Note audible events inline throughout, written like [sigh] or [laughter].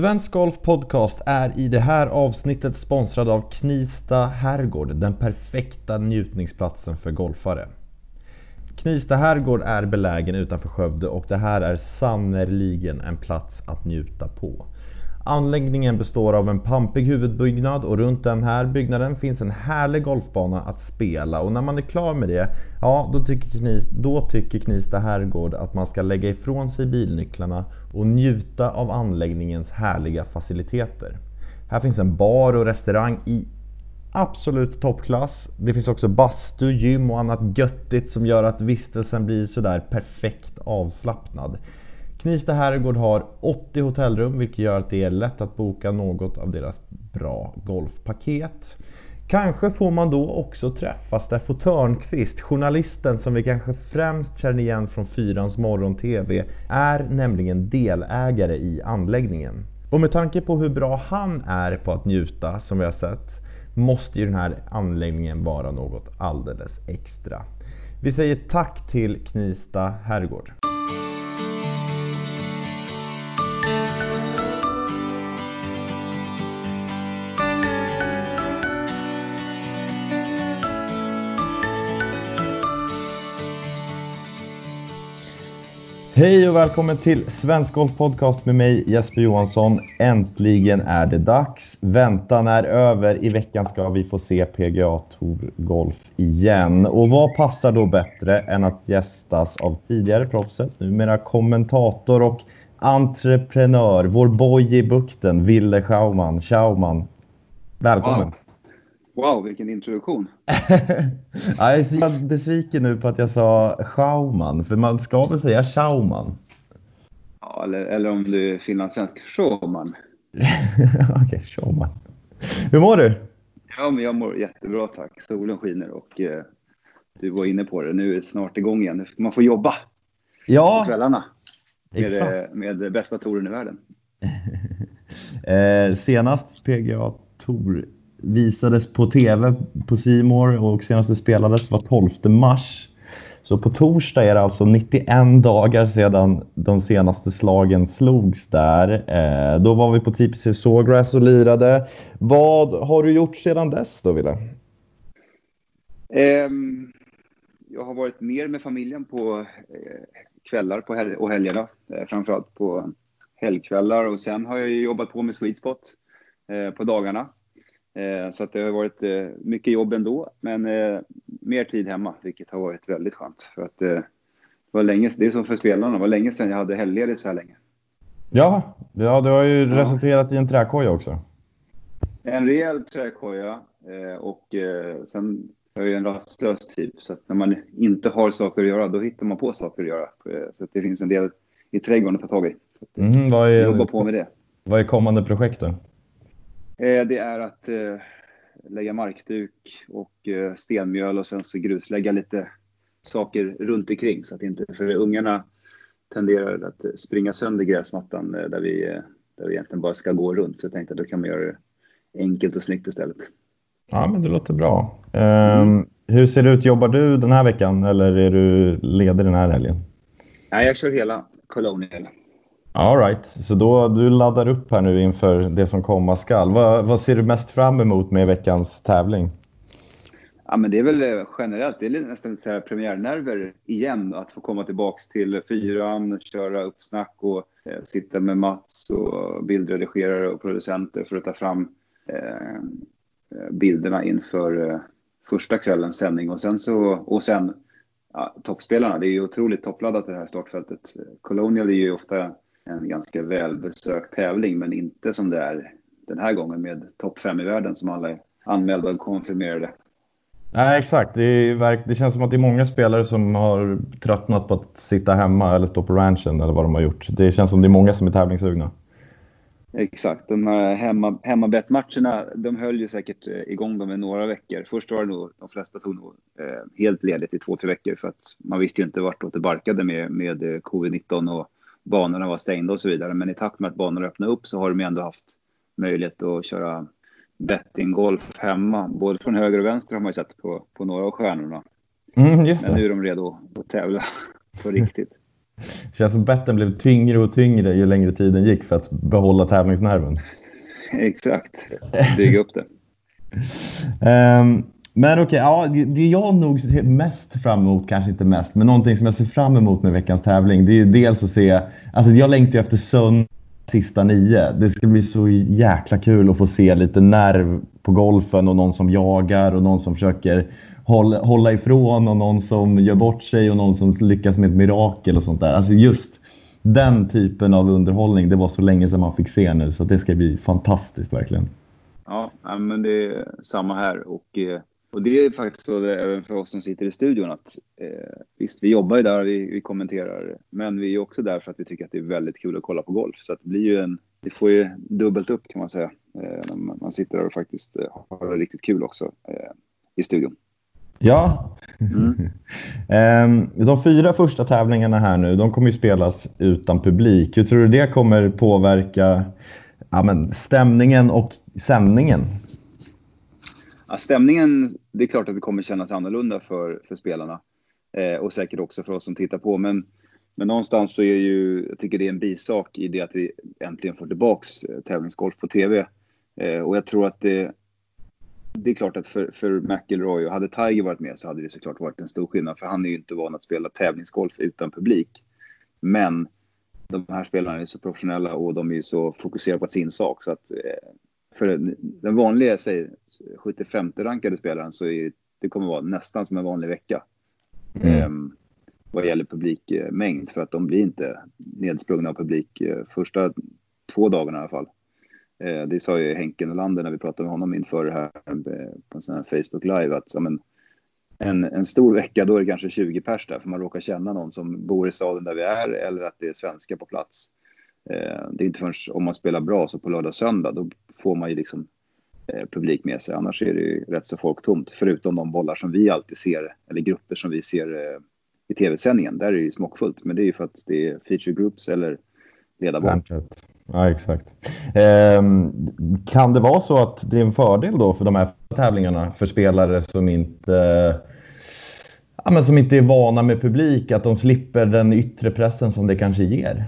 Svensk Golf Podcast är i det här avsnittet sponsrad av Knista Herrgård, den perfekta njutningsplatsen för golfare. Knista Herrgård är belägen utanför Skövde och det här är sannerligen en plats att njuta på. Anläggningen består av en pampig huvudbyggnad och runt den här byggnaden finns en härlig golfbana att spela och när man är klar med det, ja då tycker, Knis, då tycker Knista Herrgård att man ska lägga ifrån sig bilnycklarna och njuta av anläggningens härliga faciliteter. Här finns en bar och restaurang i absolut toppklass. Det finns också bastu, gym och annat göttigt som gör att vistelsen blir sådär perfekt avslappnad. Knista Herrgård har 80 hotellrum vilket gör att det är lätt att boka något av deras bra golfpaket. Kanske får man då också träffa Steffo Törnqvist, journalisten som vi kanske främst känner igen från Fyrans morgon-tv, är nämligen delägare i anläggningen. Och med tanke på hur bra han är på att njuta, som vi har sett, måste ju den här anläggningen vara något alldeles extra. Vi säger tack till Knista Herrgård. Hej och välkommen till Svensk Golf Podcast med mig Jesper Johansson. Äntligen är det dags. Väntan är över. I veckan ska vi få se PGA Tour Golf igen. Och vad passar då bättre än att gästas av tidigare proffset, numera kommentator och entreprenör, vår boy i bukten, Wille Schauman. Schauman, välkommen. Wow. Wow, vilken introduktion. [laughs] jag är så besviken nu på att jag sa Schauman, för man ska väl säga Schauman? Ja, eller, eller om du är finlandssvensk, Schauman. [laughs] Okej, okay, Schauman. Hur mår du? Ja, men jag mår jättebra tack. Solen skiner och eh, du var inne på det. Nu är det snart igång igen. Man får jobba ja, på kvällarna med, exakt. med bästa touren i världen. [laughs] eh, senast PGA Tour visades på tv på Simor och senast det spelades var 12 mars. Så på torsdag är det alltså 91 dagar sedan de senaste slagen slogs där. Eh, då var vi på TPC Sawgrass och lirade. Vad har du gjort sedan dess då, Wille? Um, jag har varit mer med familjen på eh, kvällar på hel och helgerna. Eh, framförallt på helgkvällar och sen har jag jobbat på med Sweet Spot eh, på dagarna. Eh, så att det har varit eh, mycket jobb ändå, men eh, mer tid hemma, vilket har varit väldigt skönt. För att det var länge, det är som för spelarna, det var länge sedan jag hade helgledigt så här länge. Ja, ja det har ju ja. resulterat i en träkoja också. En rejäl träkoja och sen är jag en rastlös typ, så att när man inte har saker att göra, då hittar man på saker att göra. Så att det finns en del i trädgården att ta tag i. Så mm, vad är, jobba på med det. Vad är kommande projekt då? Eh, det är att eh, lägga markduk och eh, stenmjöl och sen så gruslägga lite saker runt omkring så att inte, för ungarna tenderar att springa sönder gräsmattan där vi, där vi egentligen bara ska gå runt. Så jag tänkte att då kan man göra det enkelt och snyggt istället. Ja, men det låter bra. Mm. hur ser det ut? Jobbar du den här veckan eller är du ledig den här helgen? Nej, jag kör hela Colonial. Alright, så då du laddar upp här nu inför det som komma skall. Vad, vad ser du mest fram emot med veckans tävling? Ja, men det är väl eh, generellt, det är nästan lite så här premiärnerver igen. Att få komma tillbaks till fyran, köra uppsnack och eh, sitta med Mats och bildredigerare och producenter för att ta fram eh, eh bilderna inför eh, första kvällens sändning. Och sen, så, och sen ja, toppspelarna, det är ju otroligt toppladdat det här startfältet. Colonial är ju ofta en ganska välbesökt tävling, men inte som det är den här gången med topp fem i världen som alla är anmälda och konfirmerade. Nej, exakt. Det, är, det, känns som att det är många spelare som har tröttnat på att sitta hemma eller stå på ranchen eller vad de har gjort. Det känns som det är många som är tävlingssugna. Exakt. De här hemma, hemmabettmatcherna, de höll ju säkert eh, igång dem i några veckor. Först var det nog, de flesta tog nog eh, helt ledigt i två, tre veckor för att man visste ju inte vart det barkade med, med eh, covid-19 och banorna var stängda och så vidare. Men i takt med att banorna öppnade upp så har de ändå haft möjlighet att köra bettinggolf hemma. Både från höger och vänster har man ju sett på, på några av stjärnorna. Mm, Men nu är de redo att tävla på riktigt. Det [laughs] känns som betten blev tyngre och tyngre ju längre tiden gick för att behålla tävlingsnerven. [laughs] Exakt, bygga upp det. um, [laughs] men okej, okay, ja, det jag nog ser mest fram emot, kanske inte mest, men någonting som jag ser fram emot med veckans tävling, det är ju dels att se, alltså jag längtar ju efter söndag sista nio. Det ska bli så jäkla kul att få se lite nerv på golfen och någon som jagar och någon som försöker hålla, hålla ifrån och någon som gör bort sig och någon som lyckas med ett mirakel och sånt där. Alltså just den typen av underhållning, det var så länge sedan man fick se nu så det ska bli fantastiskt verkligen. Ja, men det är samma här och, eh, och det är faktiskt så även för oss som sitter i studion att eh, visst, vi jobbar ju där, vi, vi kommenterar, men vi är också där för att vi tycker att det är väldigt kul att kolla på golf. Så det blir ju en, det får ju dubbelt upp kan man säga, eh, när man, man sitter där och faktiskt eh, har det riktigt kul också eh, i studion. Ja. Mm. [laughs] Ehm, de fyra första tävlingarna här nu, de kommer ju spelas utan publik. Hur tror du det kommer påverka ja, men stämningen och sändningen? Ja, stämningen, det är klart att det kommer kännas annorlunda för, för spelarna eh, och säkert också för oss som tittar på. Men, men någonstans så är ju, jag tycker det är en bisak i det att vi äntligen får tillbaks eh, tävlingsgolf på tv. Eh, och jag tror att det, det är klart att för, för McIlroy, och hade Tiger varit med så hade det såklart varit en stor skillnad, för han är ju inte van att spela tävlingsgolf utan publik. Men de här spelarna är så professionella och de är ju så fokuserade på sin sak så att eh, för den vanliga, säg 75 rankade spelaren så är det kommer vara nästan som en vanlig vecka. Mm. Um, vad gäller publikmängd för att de blir inte nedsprungna av publik uh, första två dagarna i alla fall. Eh, det sa ju Henke Nolander när vi pratade med honom inför det här eh, på en sån här Facebook live att ja, men, en, en stor vecka då är det kanske 20 pers där för man råkar känna någon som bor i staden där vi är eller att det är svenskar på plats. Eh, det är inte förrän om man spelar bra så på lördag och söndag då får man ju liksom eh, publik med sig. Annars är det ju rätt så folktomt förutom de bollar som vi alltid ser eller grupper som vi ser eh, i tv-sändningen. Där är det ju smockfullt men det är ju för att det är feature groups eller ledarboll. Ja, exakt. Eh, kan det vara så att det är en fördel då för de här tävlingarna för spelare som inte, ja, men som inte är vana med publik, att de slipper den yttre pressen som det kanske ger?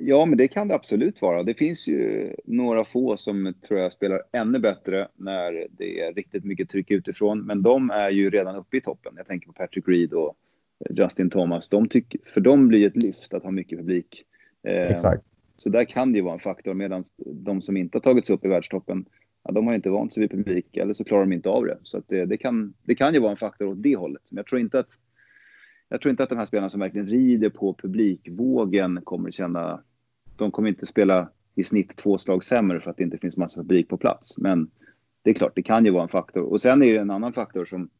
Ja, men det kan det absolut vara. Det finns ju några få som tror jag spelar ännu bättre när det är riktigt mycket tryck utifrån, men de är ju redan uppe i toppen. Jag tänker på Patrick Reed och Justin Thomas. De tycker, för dem blir det ett lyft att ha mycket publik. Ehm, Exakt. Så där kan det ju vara en faktor medan de som inte har tagits upp i världstoppen, ja, de har inte vant sig vid publik eller så klarar de inte av det. Så det, det, kan, det kan ju vara en faktor åt det hållet. Men jag tror inte att jag tror inte att de här spelarna som verkligen rider på publikvågen kommer känna... De kommer inte spela i snitt två slag sämre för att det inte finns massa publik på plats. Men det är klart, det kan ju vara en faktor. Och sen är det en annan faktor som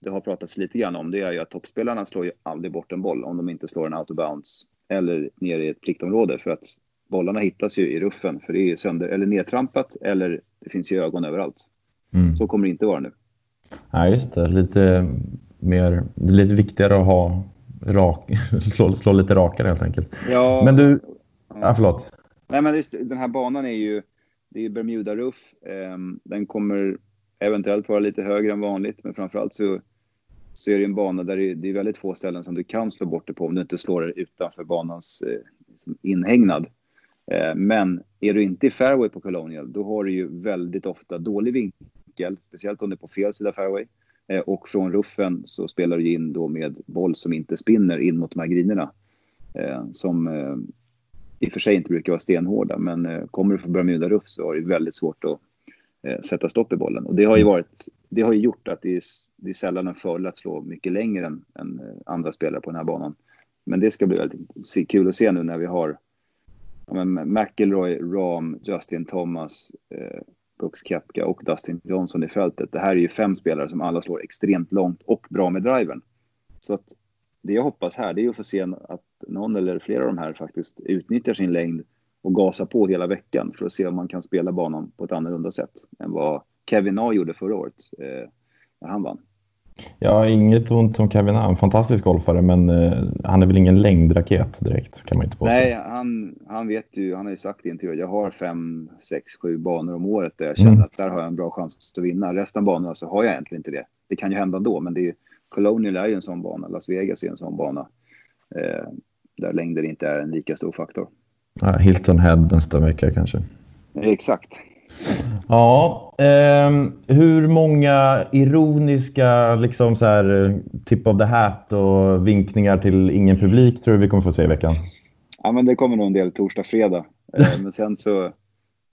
det har pratats lite grann om. Det är ju att toppspelarna slår ju aldrig bort en boll om de inte slår en out of bounds eller ner i ett pliktområde för att bollarna hittas ju i ruffen för det är sönder eller nedtrampat eller det finns ju ögon överallt. Mm. Så kommer det inte vara nu. Nej, ja, just det. Lite mer, lite viktigare att ha rak, [laughs] slå, slå lite rakare helt enkelt. Ja. Men du, ja, förlåt. Nej, men just, den här banan är ju, det är Bermuda-ruff. Um, den kommer eventuellt vara lite högre än vanligt, men framförallt så så är det en bana där det är väldigt få ställen som du kan slå bort det på om du inte slår det utanför banans eh, liksom inhägnad. Eh, men är du inte i fairway på Colonial, då har du ju väldigt ofta dålig vinkel, speciellt om det är på fel sida fairway. Eh, och från ruffen så spelar du in då med boll som inte spinner in mot de här grinerna. Eh, som eh, i och för sig inte brukar vara stenhårda, men kommer du från Bermuda-ruff så har du väldigt svårt att Eh, sätta stopp i bollen. Och det har ju, varit, det har ju gjort att det är, det är sällan en fördel att slå mycket längre än, än, andra spelare på den här banan. Men det ska bli väldigt kul att se nu när vi har ja, men McIlroy, Ram, Justin Thomas, eh, Brooks Koepka och Dustin Johnson i fältet. Det här är ju fem spelare som alla slår extremt långt och bra med driven. Så att det jag hoppas här det är att få se att någon eller flera av de här faktiskt utnyttjar sin längd och gasar på hela veckan för att se om man kan spela banan på ett annorlunda sätt än vad Kevin A gjorde förra året eh, när han vann. Ja, inget ont om Kevin A, en fantastisk golfare, men eh, han är väl ingen längdraket direkt kan man inte påstå. Nej, han, han vet ju, han har ju sagt i intervjuer, jag har fem, sex, sju banor om året där jag känner mm. att där har jag en bra chans att vinna. Resten av banorna så har jag egentligen inte det. Det kan ju hända ändå, men det är, Colonial är ju en sån bana, Las Vegas är en sån bana. Eh, där längden inte är en lika stor faktor. Ja, Hilton Head nästa vecka kanske. Exakt. Ja, eh, hur många ironiska liksom så här, tip of the hat och vinkningar till ingen publik tror du vi kommer få se i veckan? Ja, men det kommer nog en del torsdag, fredag. [laughs] Eh, men sen så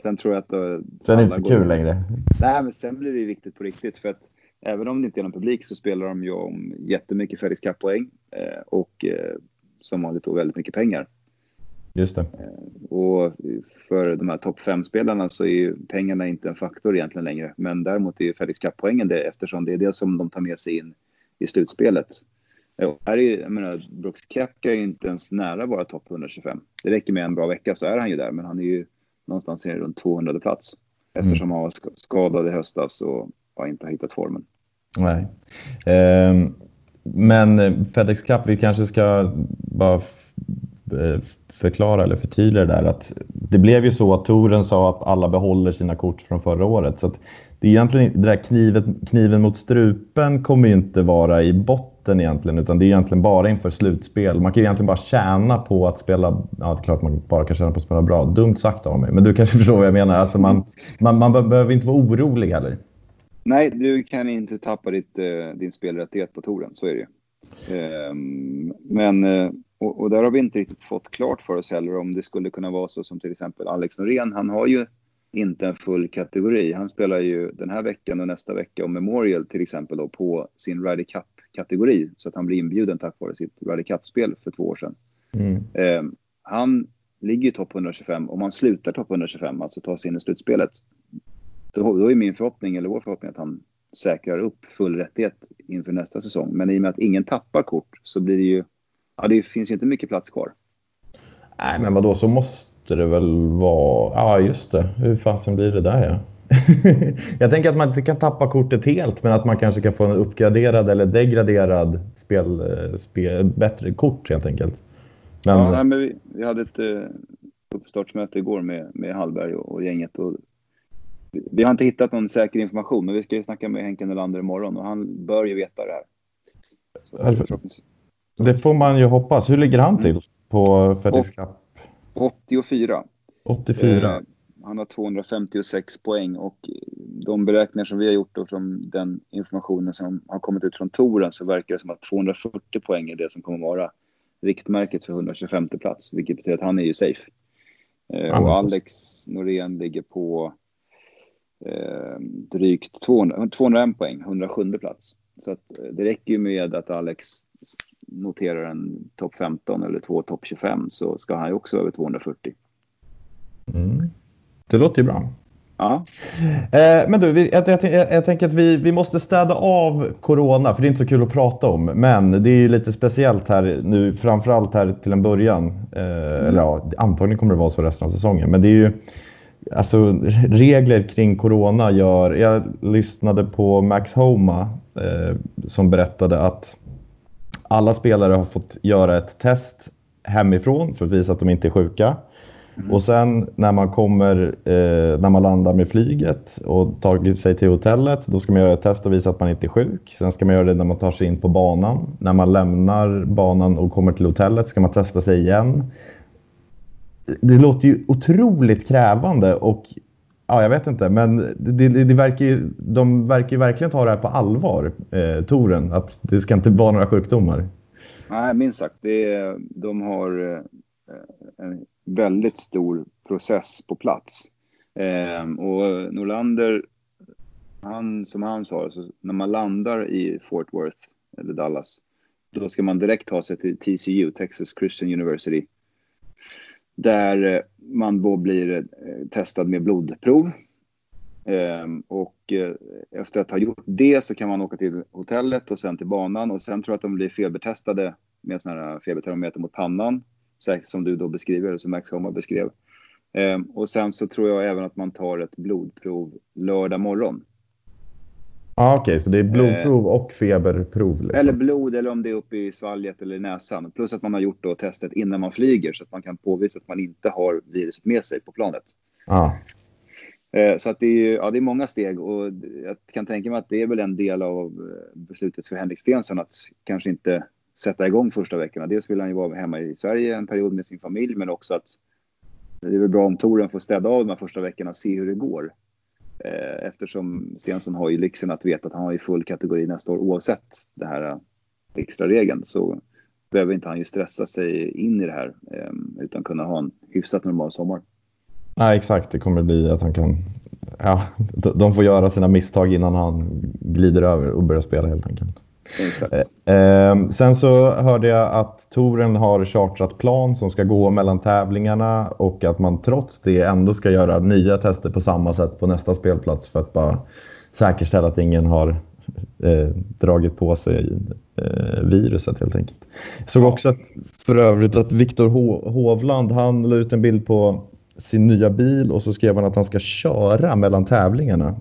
sen tror jag att... Då, eh, sen är det inte så kul längre. Nej, men sen blir det viktigt på riktigt för att även om det inte är någon publik så spelar de ju om jättemycket Felix Cup-poäng eh, och eh, som vanligt då väldigt mycket pengar. Just det. Eh, och för de här topp fem spelarna så är ju pengarna inte en faktor egentligen längre. Men däremot är ju Felix Cup-poängen det eftersom det är det som de tar med sig in i slutspelet. Och här är, jag menar, Brooks Koepka är ju inte ens nära vara topp 125. Det räcker med en bra vecka så är han ju där, men han är ju någonstans runt 200 plats. Eftersom mm. han var skadad i höstas och har inte hittat formen. Nej. Eh, men Fedex Cup, vi kanske ska bara Eh, förklara eller förtydliga det där att det blev ju så att Toren sa att alla behåller sina kort från förra året. Så att det är egentligen det där knivet, kniven mot strupen kommer ju inte vara i botten egentligen utan det är egentligen bara inför slutspel. Man kan ju egentligen bara tjäna på att spela, ja det är klart man bara kan tjäna på att spela bra. Dumt sagt av mig, men du kanske [laughs] förstår vad jag menar. Alltså man, man, man behöver inte vara orolig heller. Nej, du kan inte tappa ditt, eh, din spelrättighet på touren, så är det ju. Ehm, men eh, och, och, där har vi inte riktigt fått klart för oss heller om det skulle kunna vara så som till exempel Alex Norén. Han har ju inte en full kategori. Han spelar ju den här veckan och nästa vecka och Memorial till exempel då på sin Ryder Cup-kategori så att han blir inbjuden tack vare sitt Ryder Cup-spel för två år sedan. Mm. Eh, han ligger i topp 125 om han slutar topp 125, alltså tar sig in i slutspelet. Då, då är min förhoppning, eller vår förhoppning, att han säkrar upp full rättighet inför nästa säsong. Men i och med att ingen tappar kort så blir det ju ja, det finns ju inte mycket plats kvar. Nej, men vadå, så måste det väl vara. Ja, just det. Hur fasen blir det där ja? [laughs] jag tänker att man inte kan tappa kortet helt, men att man kanske kan få en uppgraderad eller degraderad spel, eh, spel bättre kort helt enkelt. Men... Ja, nej, men vi, vi hade ett uh, uppstartsmöte igår med, med Hallberg och, och gänget. Och vi, vi har inte hittat någon säker information, men vi ska ju snacka med Henke Nylander imorgon och han bör ju veta det här. Så, det får man ju hoppas. Hur ligger han till på Fedix Cup? 84. 84. Eh, han har 256 poäng och de beräkningar som vi har gjort och från den informationen som har kommit ut från touren så verkar det som att 240 poäng är det som kommer vara riktmärket för 125 plats, vilket betyder att han är ju safe. Eh, och Alex Norén ligger på eh, drygt 200, 201 poäng, 107 plats. Så att eh, det räcker ju med att Alex noterar en topp 15 eller två topp 25 så ska han ju också över 240. Mm. Det låter ju bra. Ja. Eh, men du, vi, jag, jag, jag, jag, tänker att vi, vi måste städa av corona, för det är inte så kul att prata om. Men det är ju lite speciellt här nu, framförallt här till en början. Eh, mm. Eller ja, antagligen kommer det vara så resten av säsongen. Men det är ju, alltså regler kring corona gör... Jag lyssnade på Max Homa eh, som berättade att alla spelare har fått göra ett test hemifrån för att visa att de inte är sjuka. Mm. Och sen när man kommer, eh, när man landar med flyget och tagit sig till hotellet, då ska man göra ett test och visa att man inte är sjuk. Sen ska man göra det när man tar sig in på banan. När man lämnar banan och kommer till hotellet ska man testa sig igen. Det låter ju otroligt krävande och Ja, jag vet inte, men det, det, det verkar ju, de verkar ju verkligen ta det här på allvar, eh, Toren. Att det ska inte vara några sjukdomar. Nej, minst sagt. Det, de har eh, en väldigt stor process på plats. Eh, och Norlander, han, som han sa, så när man landar i Fort Worth eller Dallas, då ska man direkt ta sig till TCU, Texas Christian University. Där eh, man då blir eh, testad med blodprov. Ehm, och eh, efter att ha gjort det så kan man åka till hotellet och sen till banan och sen tror jag att de blir febertestade med sådana här eh, febertermometer mot pannan, som du då beskriver, som Max Homa beskrev. Ehm, och sen så tror jag även att man tar ett blodprov lördag morgon. Ah, Okej, okay, så det är blodprov eh, och feberprov? Liksom. Eller blod, eller om det är uppe i svalget eller i näsan. Plus att man har gjort då testet innan man flyger så att man kan påvisa att man inte har viruset med sig på planet. Ah. Så att det, är, ja, det är många steg och jag kan tänka mig att det är väl en del av eh, beslutet för Henrik Stensson att kanske inte sätta igång första veckorna. Dels vill han ju vara hemma i Sverige en period med sin familj, men också att det är väl bra om touren får städa av de här första veckorna och se hur det går. Eh, eftersom Stensson har ju lyxen att veta att han har ju full kategori nästa år oavsett det här extra regeln så behöver inte han ju stressa sig in i det här eh, utan kunna ha en hyfsat normal sommar. Nej, exakt. Det kommer bli att han kan... Ja, de får göra sina misstag innan han glider över och börjar spela helt enkelt. Eh, eh, sen så hörde jag att touren har chartrat plan som ska gå mellan tävlingarna och att man trots det ändå ska göra nya tester på samma sätt på nästa spelplats för att bara säkerställa att ingen har eh, dragit på sig eh, viruset helt enkelt. Jag såg också att, för övrigt att Viktor Hovland han la ut en bild på sin nya bil och så skrev han att han ska köra mellan tävlingarna.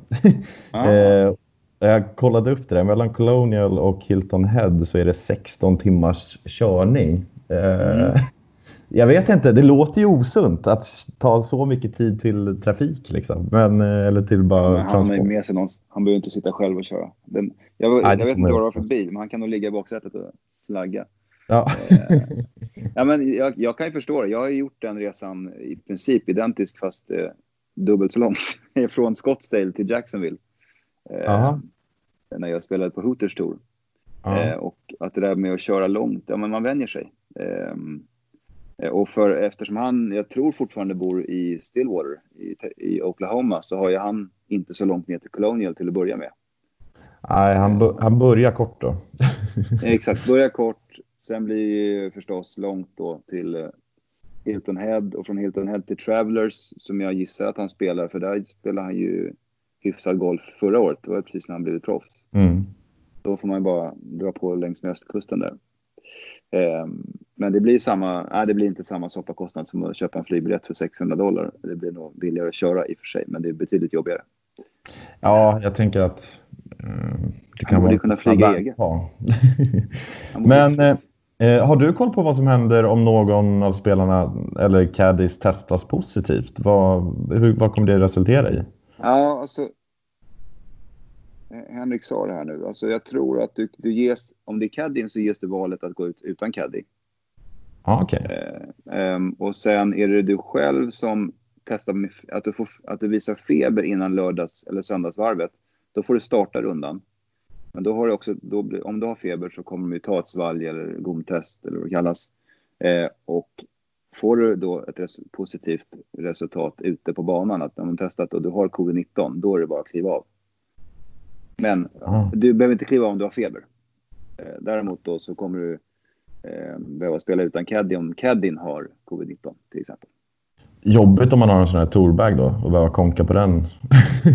Ah. [laughs] eh, jag kollade upp det där. Mellan Colonial och Hilton Head så är det 16 timmars körning. Eh, mm. Jag vet inte, det låter ju osunt att ta så mycket tid till trafik. Liksom. Men, eh, eller till bara men han transport. Med sig någon, han behöver inte sitta själv och köra. Den, jag, Nej, jag vet inte vad det var för bil, men han kan nog ligga i baksätet och slagga. Ja. Eh, ja, men jag, jag, kan ju förstå det. Jag har gjort den resan i princip identisk fast eh, dubbelt så långt. [laughs] Från Scottsdale till Jacksonville. Eh, när jag spelade på Hooters Tour. Eh, och att det där med att köra långt, ja men man vänjer sig. Eh, och för, eftersom han, jag tror fortfarande bor i Stillwater i, i Oklahoma så har ju han inte så långt ner till Colonial till att börja med. Nej, han, han börjar kort då. [laughs] Exakt, börjar kort. Sen blir det förstås långt då till Hilton Head och från Hilton Head till Travelers som jag gissar att han spelar för där spelar han ju hyfsad golf förra året. Det var precis när han blivit proffs. Mm. Då får man ju bara dra på längs med östkusten där. Eh, men det blir, samma, nej, det blir inte samma soppakostnad som att köpa en flygbiljett för 600 dollar. Det blir nog billigare att köra i och för sig, men det är betydligt jobbigare. Ja, jag tänker att eh, det kan vara kunna flyga eget. [laughs] men eh, har du koll på vad som händer om någon av spelarna eller caddies testas positivt? Vad, hur, vad kommer det resultera i? Ja, alltså. Henrik sa det här nu. Alltså, jag tror att du, du ges, om det är caddien så ges du valet att gå ut utan caddy. Ah, okay. Eh, um, och sen är det du själv som testar med, att, du får, att du visar feber innan lördags eller söndagsvarvet. Då får du starta rundan. Men då har du också, då, om du har feber så kommer de ta ett svalg eller gomtest eller vad det kallas. Eh, och Får du då ett res positivt resultat ute på banan, att om testat och du har covid-19, då är det bara att kliva av. Men mm. du behöver inte kliva av om du har feber. Eh, däremot då så kommer du eh, behöva spela utan caddy om caddien har covid-19 till exempel. Jobbigt om man har en sån här tourbag då och behöva konka på den.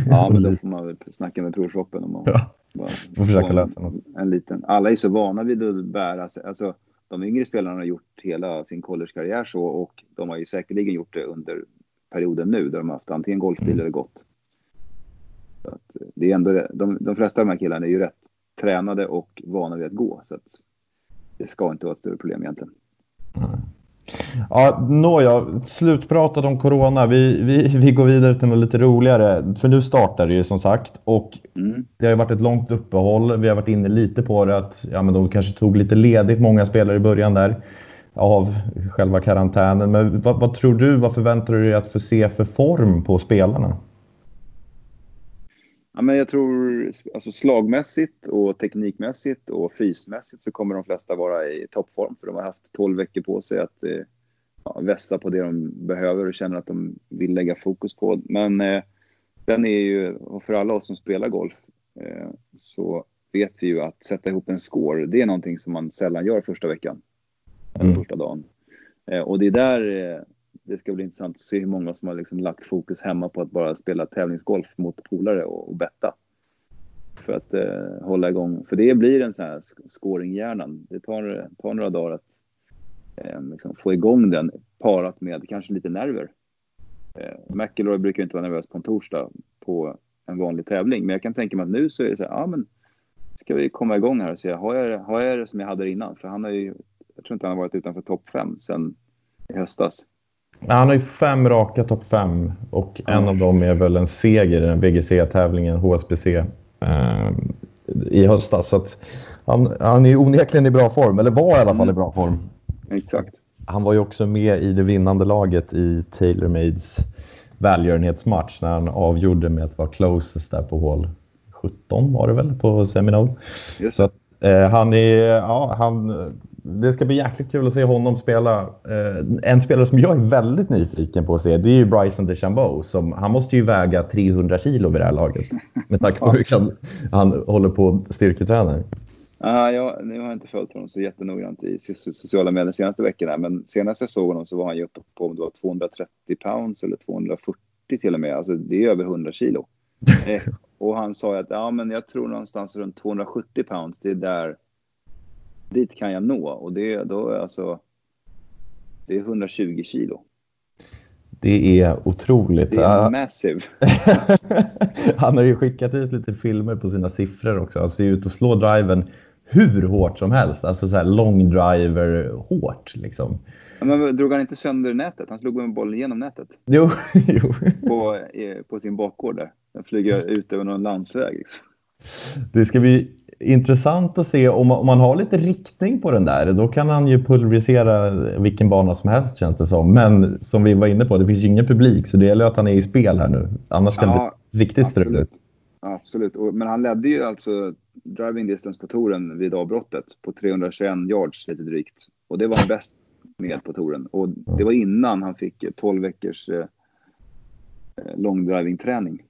ja, men då [laughs] får man väl snacka med provshoppen om man ja. bara, får försöka läsa något. En liten. Alla är så vana vid att bära sig. Alltså, de yngre spelarna har gjort hela sin collegekarriär så och de har ju säkerligen gjort det under perioden nu där de har haft antingen golfbil mm. eller gått. Så att det är ändå, de, de flesta av de här killarna är ju rätt tränade och vana vid att gå så att det ska inte vara ett större problem egentligen. Mm. Ja, nåja, slutpratat om corona. Vi, vi, vi går vidare till något lite roligare. För nu startar det ju som sagt och mm. det har varit ett långt uppehåll. Vi har varit inne lite på det att ja, men de kanske tog lite ledigt, många spelare i början där av själva karantänen. Men vad, vad tror du, vad förväntar du dig att få se för form på spelarna? Ja, men jag tror alltså slagmässigt och teknikmässigt och fysmässigt så kommer de flesta vara i toppform för de har haft 12 veckor på sig att eh, ja, vässa på det de behöver och känner att de vill lägga fokus på. Men eh, den är ju, och för alla oss som spelar golf eh, så vet vi ju att sätta ihop en score, det är någonting som man sällan gör första veckan. Eller mm. första dagen. Eh, och det är där eh, det ska bli intressant att se hur många som har liksom lagt fokus hemma på att bara spela tävlingsgolf mot polare och, och betta. För att eh, hålla igång. För det blir en sån här scoringhjärnan. Det tar, tar några dagar att eh, liksom få igång den parat med kanske lite nerver. Eh, McIlroy brukar inte vara nervös på en torsdag på en vanlig tävling. Men jag kan tänka mig att nu så är det så här, ja men ska vi komma igång här och se, har jag, har jag det som jag hade innan? För han har ju, jag tror inte han har varit utanför topp fem sen i höstas. Han har ju fem raka topp fem och en av dem är väl en seger i den VGC-tävlingen HSBC eh, i höstas. Så att han, han är onekligen i bra form, eller var i alla fall i bra form. Exakt. Han var ju också med i det vinnande laget i TaylorMades välgörenhetsmatch när han avgjorde med att vara closest där på hål 17 var det väl på Seminole. Just. Så att, eh, han är, ja, han, det ska bli jäkligt kul att se honom spela. Eh, en spelare som jag är väldigt nyfiken på att se det är ju Bryson DeChambeau. Som, han måste ju väga 300 kilo vid det här laget. Med tanke på hur han, han håller på att styrketräna. Ah, ja, nu har jag inte följt honom så jättenoggrant i sociala medier de senaste veckorna. Men senast jag såg honom så var han ju uppe på om det var 230 pounds eller 240 till och med. Alltså det är över 100 kilo. [laughs] eh, och han sa att ja, men jag tror någonstans runt 270 pounds. Det är där. Dit kan jag nå och det då är alltså. Det är 120 kilo. Det är otroligt. Det är massive. [laughs] han har ju skickat ut lite filmer på sina siffror också. Han ser ut att slå driven hur hårt som helst. Alltså så här long driver hårt liksom. Ja, men drog han inte sönder nätet? Han slog med bollen genom nätet. Jo, [laughs] jo. På, på sin bakgård där. Den flyger ut över någon landsväg. Liksom. Det ska bli intressant att se om man, om man har lite riktning på den där. Då kan han ju pulverisera vilken bana som helst känns det som. Men som vi var inne på, det finns ju ingen publik så det gäller att han är i spel här nu. Annars kan ja, det riktigt struligt. Absolut, men han ledde ju alltså driving distance på touren vid avbrottet på 321 yards lite drygt. Och det var han bäst med på touren. Och det var innan han fick 12 veckors eh, eh långdriving-träning.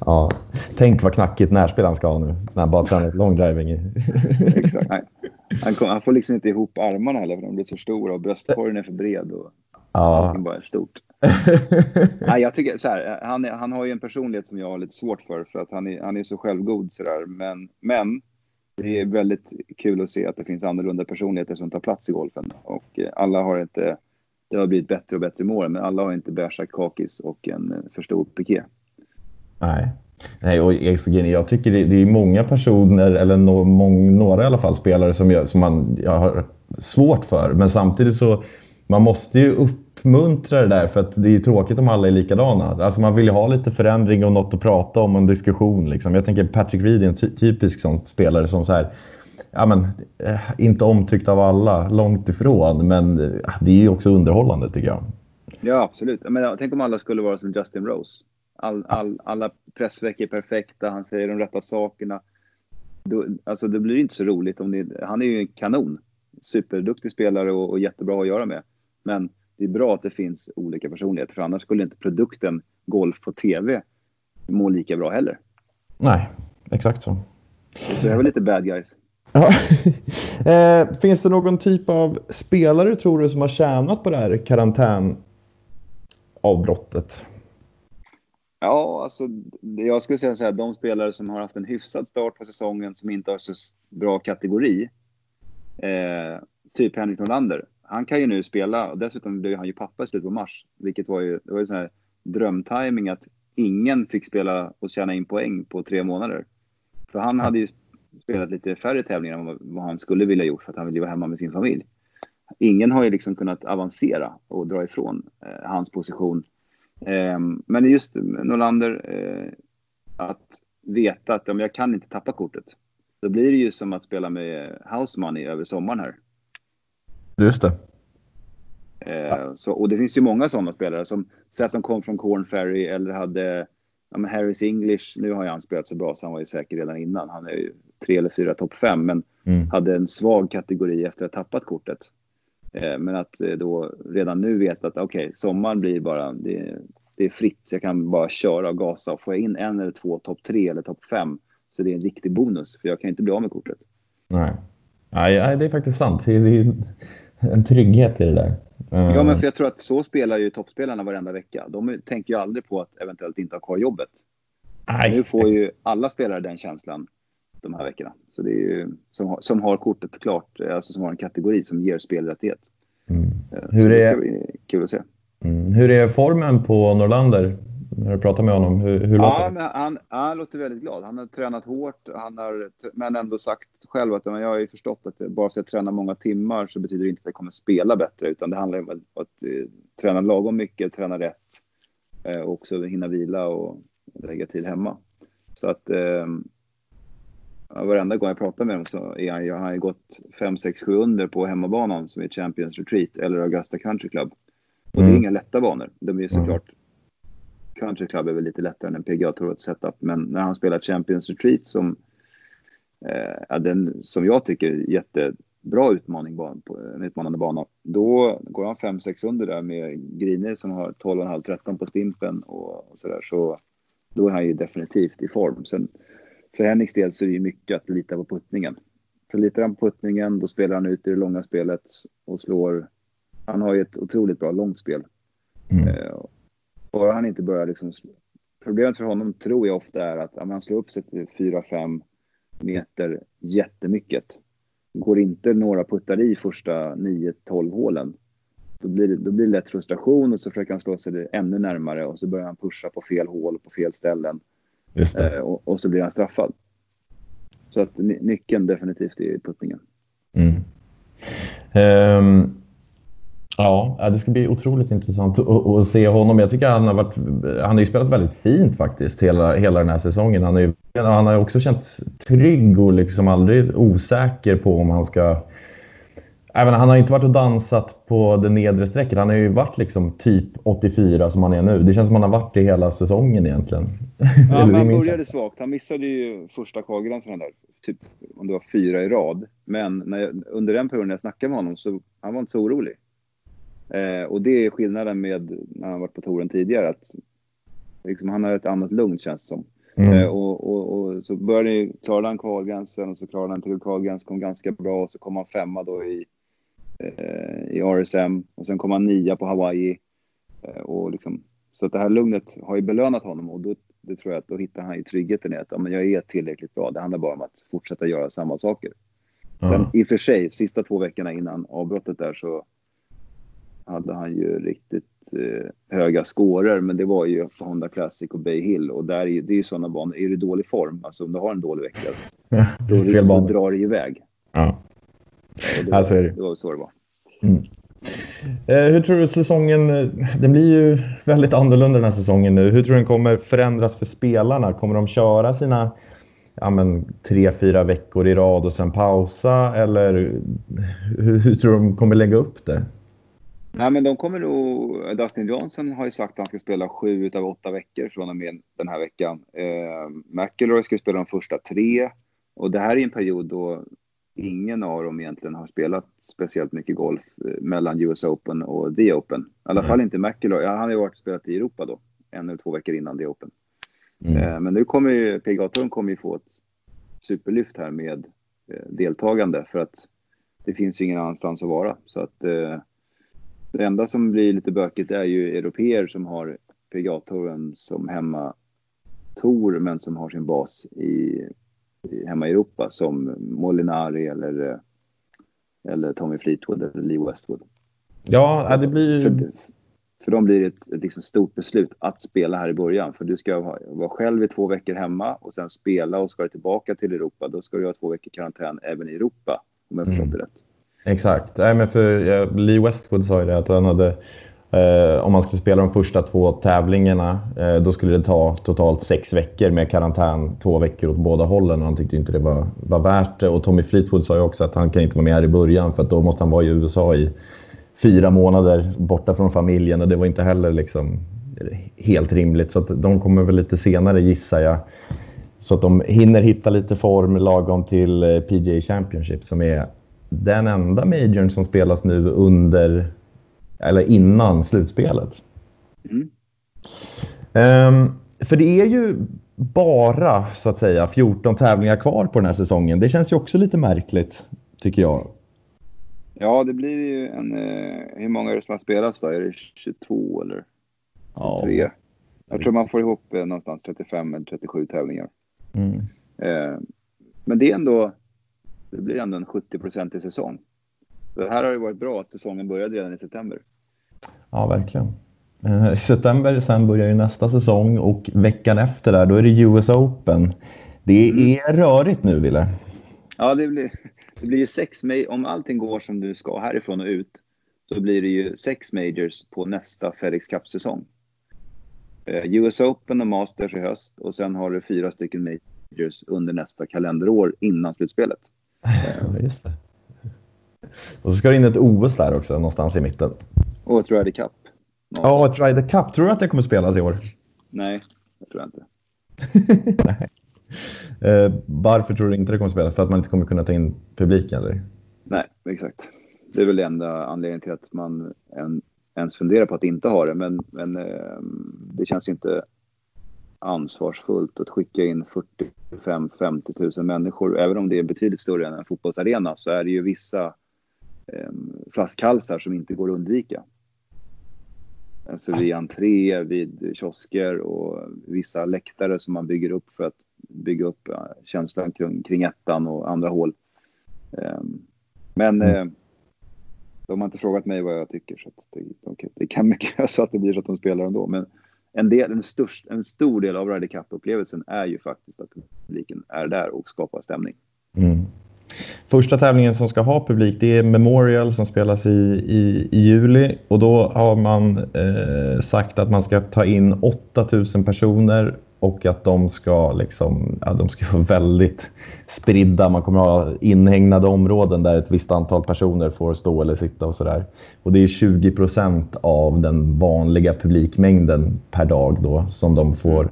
Ja, tänk vad knackigt närspel han ska ha nu. När han bara tränar långdriving. [laughs] Exakt. Nej. Han, kom, han, får liksom inte ihop armarna heller för de blir så stora och bröstkorgen är för bred. Och ja. Allting bara är stort. [laughs] Nej, jag tycker så här, han, han har ju en personlighet som jag har lite svårt för, för att han är, han är så självgod sådär. Men, men det är väldigt kul att se att det finns annorlunda personligheter som tar plats i golfen. Och eh, alla har inte, det har blivit bättre och bättre med åren, men alla har inte beiga kakis och en eh, för stor piké. Nej. Nej, och jag tycker det, är många personer, eller no, mång, några i alla fall, spelare som, jag, som man jag har svårt för. Men samtidigt så, man måste ju uppmuntra det där för att det är tråkigt om alla är likadana. Alltså man vill ju ha lite förändring och något att prata om och en diskussion. Liksom. Jag tänker Patrick Reed är en ty typisk sån spelare som så här, ja men, eh, inte omtyckt av alla, långt ifrån. Men eh, det är ju också underhållande tycker jag. Ja, absolut. Men, tänk om alla skulle vara som Justin Rose. All, all, alla pressveckor är perfekta, han säger de rätta sakerna. Då, alltså det blir inte så roligt om det, han är ju en kanon. Superduktig spelare och, och jättebra att göra med. Men det är bra att det finns olika personligheter för annars skulle inte produkten golf på tv må lika bra heller. Nej, exakt så. Det är väl lite bad guys. Ja. [laughs] eh, finns det någon typ av spelare tror du som har tjänat på det här karantänavbrottet? Ja, alltså jag skulle säga så här, de spelare som har haft en hyfsad start på säsongen som inte har så bra kategori, eh, typ Henrik Norlander, han kan ju nu spela och dessutom blev han ju pappa i slutet på mars, vilket var ju, det var ju sån här drömtiming att ingen fick spela och tjäna in poäng på tre månader. För han hade ju spelat lite färre tävlingar än vad han skulle vilja gjort för att han ville vara hemma med sin familj. Ingen har ju liksom kunnat avancera och dra ifrån eh, hans position men just Norlander, eh, att veta att om jag kan inte tappa kortet, då blir det ju som att spela med house money över sommaren här. Just det. Eh, så, och det finns ju många sådana spelare som, säg att de kom från Corn Ferry eller hade ja, Harris English, nu har ju han spelat så bra så han var ju säker redan innan. Han är ju tre eller fyra topp fem, men mm. hade en svag kategori efter att ha tappat kortet. Eh, men att eh, då redan nu veta att okej, okay, sommaren blir bara, det, det, är fritt. Jag kan bara köra och gasa. Och får jag in en eller två topp tre eller topp fem så det är en riktig bonus. För jag kan inte bli av med kortet. Nej, Nej det är faktiskt sant. Det är en trygghet i det där. Ja, men för jag tror att så spelar ju toppspelarna varenda vecka. De tänker ju aldrig på att eventuellt inte ha kvar jobbet. Nej. Nu får ju alla spelare den känslan de här veckorna. Så det är ju som har, som har kortet klart, alltså som har en kategori som ger spelrättighet. Mm. Eh, Hur så är... det ska bli kul att se. Mm. Hur är formen på Norlander? När du pratar med honom, hur, hur ja, låter det? Han, han låter väldigt glad. Han har tränat hårt, han har, men ändå sagt själv att jag har ju förstått att bara för att jag tränar många timmar så betyder det inte att jag kommer spela bättre, utan det handlar om att, att, eh, träna lagom mycket, träna rätt eh, och också hinna vila och lägga tid hemma. Så att eh, varenda gång jag pratar med honom så är han, han har gått 5, 6, 7 under på hemmabanan som är Champions Retreat eller Augusta Country Club. Och mm. det är mm. inga lätta banor. De är såklart... Mm. Country Club är väl lite lättare än PGA Tour setup, men när han spelar Champions Retreat som, eh, den, som jag tycker är jättebra utmaning på en utmanande bana, då går han 5-6 under där med griner som har 12,5-13 på stimpen och, och sådär. Så då är han ju definitivt i form. Sen, för Henriks del så är det mycket att lita på puttningen. För litar han på puttningen, då spelar han ut i det långa spelet och slår. Han har ju ett otroligt bra långt spel. Mm. Eh, bara han inte börjar liksom... Problemet för honom tror jag ofta är att om han slår upp sig till 4-5 meter jättemycket. Går inte några puttar i första 9-12 hålen. Då blir, det, då blir det lätt frustration och så försöker han slå sig ännu närmare och så börjar han pusha på fel hål på fel ställen. Eh, och, och, så blir han straffad. Så att nyckeln definitivt är puttningen. Mm. Um, ja, det ska bli otroligt intressant att, att, se honom. Jag tycker han har varit, han har ju spelat väldigt fint faktiskt hela, hela den här säsongen. Han, är, han har också känts trygg och liksom aldrig osäker på om han ska Även, han har inte varit och dansat på det nedre strecket. Han har ju varit liksom typ 84 som han är nu. Det känns som han har varit det hela säsongen egentligen. Ja, [laughs] han började svagt. Han missade ju första kvalgränsen där, typ om det var fyra i rad. Men jag, under den perioden jag snackade med honom så han var inte så orolig. Eh, och det är skillnaden med när han varit på touren tidigare. Att liksom, han har ett annat lugn känns det som. Mm. Eh, och, och, och, så började klarade han kvalgränsen och så klarade han till kvalgränsen, kom ganska bra och så kom han femma då i i RSM och sen kom han nia på Hawaii. Eh, och liksom, så att det här lugnet har ju belönat honom och då det tror jag att då hittar han ju tryggheten i att ja, men jag är tillräckligt bra. Det handlar bara om att fortsätta göra samma saker. Mm. Men i och för sig, sista två veckorna innan avbrottet där så hade han ju riktigt eh, höga scorer, men det var ju på Honda Classic och Bay Hill och där är, det är ju sådana banor. Är du i dålig form, alltså om du har en dålig vecka, [laughs] då, då, då drar det iväg. Ja. Det, alltså, det var så det var. Mm. Eh, hur tror du säsongen, eh, den blir ju väldigt annorlunda den här säsongen nu. Hur tror du den kommer förändras för spelarna? Kommer de köra sina ja, men, tre, fyra veckor i rad och sen pausa? Eller hur, hur tror du de kommer lägga upp det? Nej, men de kommer nog... Dustin Johnson har ju sagt att han ska spela sju av åtta veckor från och med den här veckan. Eh, McIlroy ska spela de första tre. Och det här är en period då ingen av dem egentligen har spelat speciellt mycket golf eh, mellan US Open och The Open. I alla mm. fall inte McIlroy. Han har ju varit och spelat i Europa då, en eller två veckor innan The Open. Mm. Eh, men nu kommer ju PGA kommer ju få ett superlyft här med eh, deltagande för att det finns ju ingen annanstans att vara. Så att det enda som blir lite bökigt är ju europeer som har PGA-touren som hemma tour men som har sin bas i hemma i Europa som Molinari eller, eh, eller Tommy Fleetwood eller Lee Westwood. Ja, det blir För, för dem blir det ett, ett liksom stort beslut att spela här i början. För du ska ha, vara själv i två veckor hemma och sen spela och ska du tillbaka till Europa. Då ska du ha två veckor karantän även i Europa, om jag förstått mm. det rätt. Exakt. Nej, men för, Lee Westwood sa ju det att han hade Eh, om man skulle spela de första två tävlingarna, eh, då skulle det ta totalt sex veckor med karantän, två veckor åt båda hållen. Och han tyckte inte det var, var värt det. Och Tommy Fleetwood sa ju också att han kan inte vara med här i början för att då måste han vara i USA i fyra månader borta från familjen och det var inte heller liksom helt rimligt. Så att de kommer väl lite senare gissar jag. Så att de hinner hitta lite form lagom till eh, PGA Championship som är den enda majorn som spelas nu under eller innan slutspelet. Mm. Um, för det är ju bara så att säga 14 tävlingar kvar på den här säsongen. Det känns ju också lite märkligt tycker jag. Ja, det blir ju en... Eh, hur många är det som har spelats då? Är det 22 eller 23? Ja. Jag tror man får ihop eh, någonstans 35 eller 37 tävlingar. Mm. Eh, men det är ändå... Det blir ändå en 70-procentig säsong. Det här har ju varit bra att säsongen började redan i september. Ja, verkligen. Eh, I september sen börjar ju nästa säsong och veckan efter där, då är det US Open. Det mm. är mm. rörigt nu, Wille. Ja, det blir, det blir ju sex, om allting går som du ska härifrån och ut, så blir det ju sex majors på nästa FedEx Cup-säsong. Eh, US Open och Masters i höst och sen har du fyra stycken majors under nästa kalenderår innan slutspelet. [laughs] Ja, just det. Och så ska det in ett OS där också, någonstans i mitten. Och ett Ryder Cup. Ja, ett Ryder Cup. Tror du att det kommer spelas i år? Nej, det tror jag inte. [laughs] Nej. Eh, varför tror du inte det kommer spelas? För att man inte kommer kunna ta in publiken, eller? Nej, exakt. Det är väl enda anledningen till att man en, ens funderar på att inte ha det. Men, men eh, det känns inte ansvarsfullt att skicka in 45-50 000 människor. Även om det är betydligt större än en fotbollsarena så är det ju vissa flaskhalsar som inte går att undvika. Alltså vid entré, vid kiosker och vissa läktare som man bygger upp för att bygga upp känslan kring, kring ettan och andra hål. Um, men mm. eh, de har inte frågat mig vad jag tycker så det, okay, det kan mycket så att det blir så att de spelar ändå. Men en, del, en, störst, en stor del av Ryder Cup-upplevelsen är ju faktiskt att publiken är där och skapar stämning. Mm. Första tävlingen som ska ha publik det är Memorial som spelas i, i, i juli och då har man eh, sagt att man ska ta in 8000 personer och att de ska, liksom, ja, de ska [laughs] vara väldigt spridda. Man kommer att ha inhägnade områden där ett visst antal personer får stå eller sitta och sådär. Och det är 20 procent av den vanliga publikmängden per dag då som de får,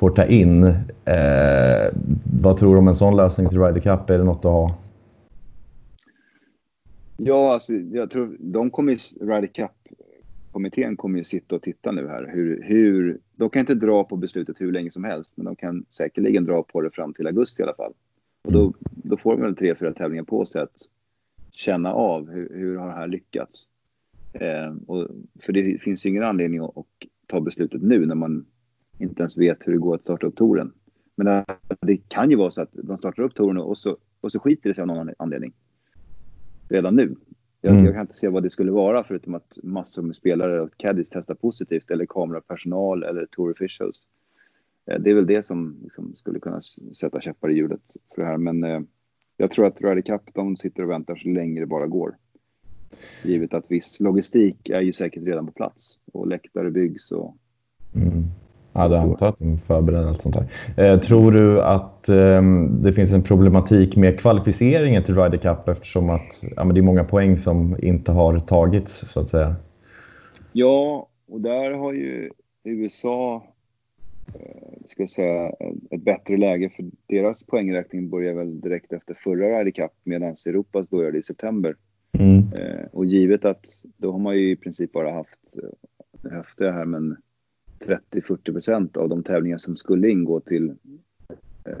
får ta in. Eh, vad tror du om en sån lösning till Ryder Cup? Är det något att ha? Ja, alltså, jag tror de kommer Ryder Cup kommittén kommer ju sitta och titta nu här. Hur, hur, de kan inte dra på beslutet hur länge som helst, men de kan säkerligen dra på det fram till augusti i alla fall. Och då, då får de väl tre, fyra tävlingar på sig att känna av hur, hur har det här lyckats. Eh, och, för det finns ju ingen anledning att, att, ta beslutet nu när man inte ens vet hur det går att starta upp touren. Men det, det kan ju vara så att de startar upp touren och så, och så skiter det sig av någon anledning. Redan nu. Jag, mm. jag, kan inte se vad det skulle vara förutom att massor med spelare och caddies testar positivt eller kamerapersonal eller tour officials. Eh, det är väl det som liksom skulle kunna sätta käppar i hjulet för det här. Men eh, jag tror att Ryder Cup, de sitter och väntar så länge det bara går. Givet att viss logistik är ju säkert redan på plats och läktare byggs och mm. Ja, det antar att de förbereder allt sånt här. Eh, tror du att eh, det finns en problematik med kvalificeringen till Ryder Cup eftersom att ja, det är många poäng som inte har tagits så att säga? Ja, och där har ju USA eh, ska säga, ett bättre läge för deras poängräkning börjar väl direkt efter förra Ryder Cup medan Europas började i september. Mm. Eh, och givet att då har man ju i princip bara haft, eh, det här men 30-40 procent av de tävlingar som skulle ingå till eh,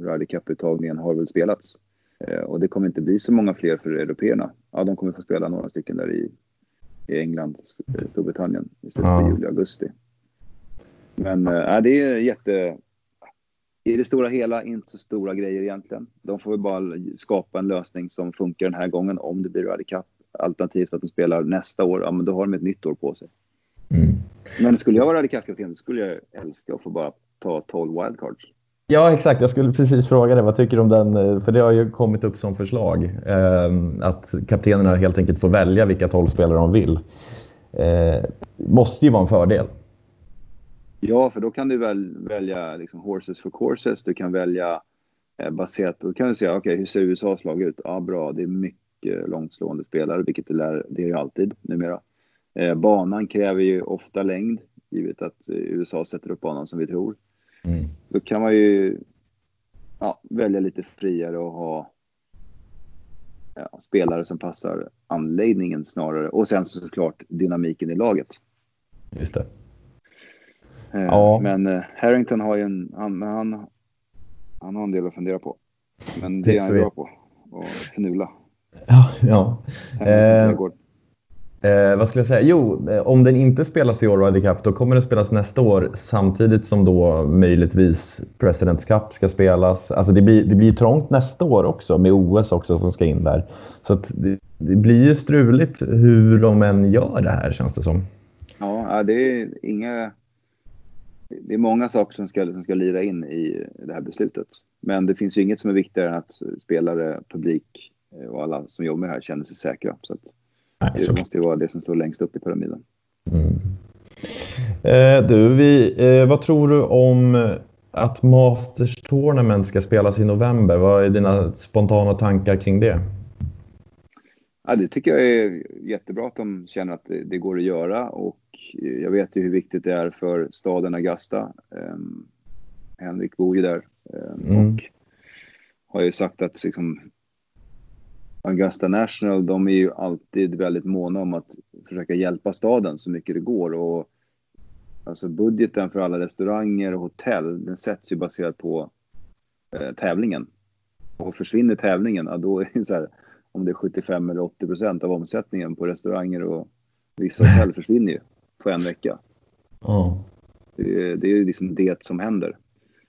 Ryder Cup-uttagningen har väl spelats. Eh, och det kommer inte bli så många fler för européerna. Ja, de kommer få spela några stycken där i, i England, Storbritannien i slutet av juli, augusti. Men eh, det är jätte... I det stora hela inte så stora grejer egentligen. De får väl bara skapa en lösning som funkar den här gången om det blir Ryder Cup. Alternativt att de spelar nästa år, ja men då har de ett nytt år på sig. Mm. Men skulle jag vara radikal skulle jag älska att få bara ta 12 wildcards. Ja, exakt. Jag skulle precis fråga dig, vad tycker du om den? För det har ju kommit upp som förslag. Eh, att kaptenerna helt enkelt får välja vilka 12 spelare de vill. Eh, måste ju vara en fördel. Ja, för då kan du väl välja liksom horses for courses. Du kan välja eh, baserat Då kan du säga, okej, okay, hur ser USAs lag ut? Ja, bra. Det är mycket långtslående spelare, vilket det, lär, det är ju alltid numera. Eh, banan kräver ju ofta längd, givet att eh, USA sätter upp banan som vi tror. Mm. Då kan man ju ja, välja lite friare och ha ja, spelare som passar anläggningen snarare. Och sen såklart dynamiken i laget. Just det. Eh, ja. Men eh, Harrington har ju en... Han, han, han har en del att fundera på. Men det, det är han bra på. Att fnula. Ja, ja. Eh, Eh, vad skulle jag säga? Jo, eh, om den inte spelas i år, Ryder Cup, då kommer den spelas nästa år samtidigt som då möjligtvis Presidents Cup ska spelas. Alltså det blir, det blir trångt nästa år också med OS också som ska in där. Så det, det, blir ju struligt hur de än gör det här känns det som. Ja, det är inga... Det är många saker som ska, som ska lira in i det här beslutet. Men det finns ju inget som är viktigare än att spelare, publik eh, och alla som jobbar med det här känner sig säkra. Så att, Nej, det måste ju vara det som står längst upp i pyramiden. Mm. Eh, du, vi, eh, vad tror du om att Masters Tournament ska spelas i november. Vad är dina spontana tankar kring det? Ja, det tycker jag är jättebra att de känner att det, det går att göra och jag vet ju hur viktigt det är för staden Augusta. Um, Henrik bor ju där um, mm. och har ju sagt att liksom, Augusta National, de är ju alltid väldigt måna om att försöka hjälpa staden så mycket det går. Och, alltså budgeten för alla restauranger och hotell, den sätts ju baserat på eh, tävlingen. Och försvinner tävlingen, ja, då är det så här, om det är 75 eller 80 procent av omsättningen på restauranger och vissa hotell försvinner ju på en vecka. Oh. Det, det är ju liksom det som händer.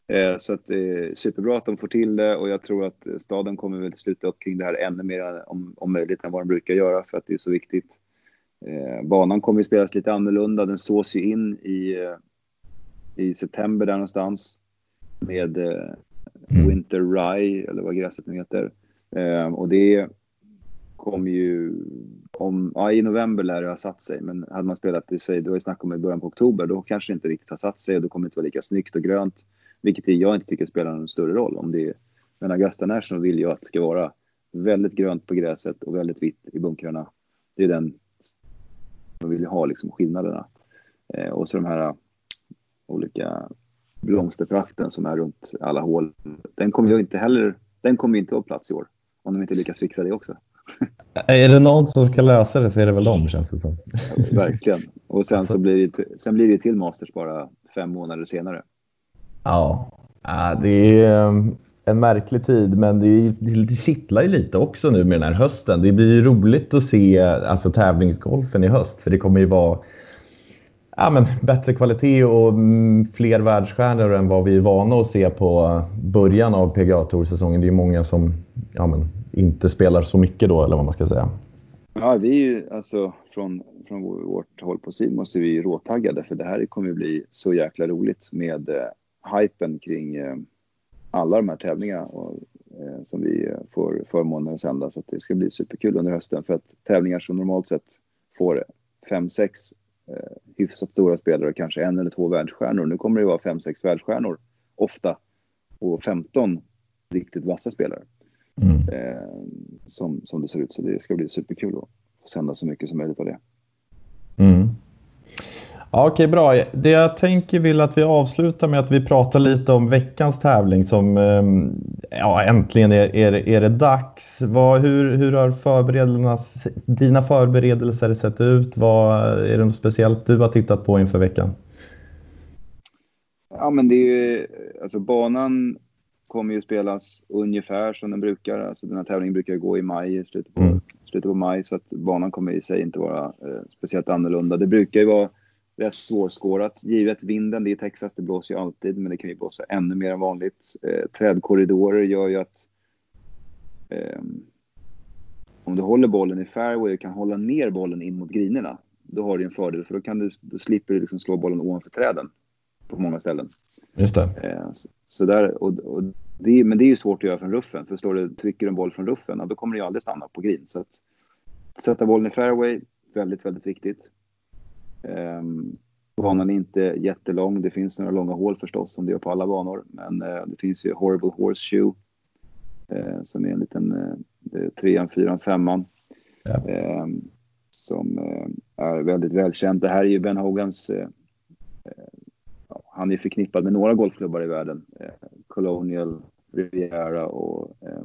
Eh, så att, eh, superbra att de får till det och jag tror att staden kommer väl sluta upp kring det här ännu mer om, om möjligt än vad de brukar göra för att det är så viktigt. Eh, banan kommer att spelas lite annorlunda. Den sås ju in i, i september där någonstans med mm. Winter Rye eller vad gräset nu heter. Och det kommer ju om, ja, i november lär det ha satt sig, men hade man spelat i sig, det var ju snack om i början på oktober, då kanske det inte riktigt har satt sig och då kommer det inte vara lika snyggt och grönt, vilket jag inte tycker spelar någon större roll. Om det är, men Augusta National vill ju att det ska vara väldigt grönt på gräset och väldigt vitt i bunkrarna. Det är den man vill ha liksom skillnaderna. Eh, och så de här olika blomsterprakten som är runt alla hål. Den kommer ju inte heller, den kommer inte på plats i år. Om de inte lyckas fixa det också. [laughs] Är det någon som ska lösa det så är det väl de känns det som. Ja, verkligen. Och sen så [laughs] blir det, sen blir det till Masters bara fem månader senare. Ja, det är ehm, en märklig tid, men det, det kittlar ju lite också nu med den här hösten. Det blir ju roligt att se alltså, tävlingsgolfen i höst, för det kommer ju vara ja, men, bättre kvalitet och mm, fler världsstjärnor än vad vi är vana att se på början av PGA säsongen Det är många som ja, men, inte spelar så mycket då, eller vad man ska säga. Ja, vi är ju alltså från, från vårt håll på SID måste vi råtaggade för det här kommer ju bli så jäkla roligt med eh, hypen kring eh, alla de här tävlingarna och, eh, som vi får förmånen att sända. Så att det ska bli superkul under hösten för att tävlingar som normalt sett får fem, sex eh, hyfsat stora spelare, kanske en eller två världsstjärnor. Nu kommer det vara fem, sex världsstjärnor ofta och 15 riktigt vassa spelare. Mm. Eh, som, som det ser ut. Så det ska bli superkul att få sända så mycket som möjligt av det. Mm. Ja, Okej, bra. Det jag tänker vill att vi avslutar med att vi pratar lite om veckans tävling som ehm, ja, äntligen är, är, är det dags. Vad, hur, hur har förberedelserna, dina förberedelser sett ut? Vad är det något speciellt du har tittat på inför veckan? Ja, men det är ju alltså banan kommer ju spelas ungefär som den brukar. Alltså den här tävlingen brukar gå i maj, slutet på, mm. slutet på maj, så att banan kommer i sig inte vara eh, speciellt annorlunda. Det brukar ju vara rätt svårskårat, givet vinden. Det är Texas, det blåser ju alltid, men det kan ju blåsa ännu mer än vanligt. Eh, trädkorridorer gör ju att eh, om du håller bollen i fairway och kan hålla ner bollen in mot grinerna, då har du en fördel, för då, kan du, då slipper du liksom slå bollen ovanför träden på många ställen. Just det. Eh, så där, och, och det, men det är ju svårt att göra från ruffen. För står du trycker en boll från ruffen, då kommer ju aldrig stanna på green. Så att sätta bollen i fairway, väldigt, väldigt viktigt. Um, banan är inte jättelång. Det finns några långa hål förstås, som det gör på alla banor. Men uh, det finns ju Horrible Horseshoe, uh, som är en liten uh, trean, fyran, femman. Ja. Um, som är väldigt välkänt. Det här är ju Ben Hogans han är förknippad med några golfklubbar i världen. Eh, Colonial, Riviera och eh,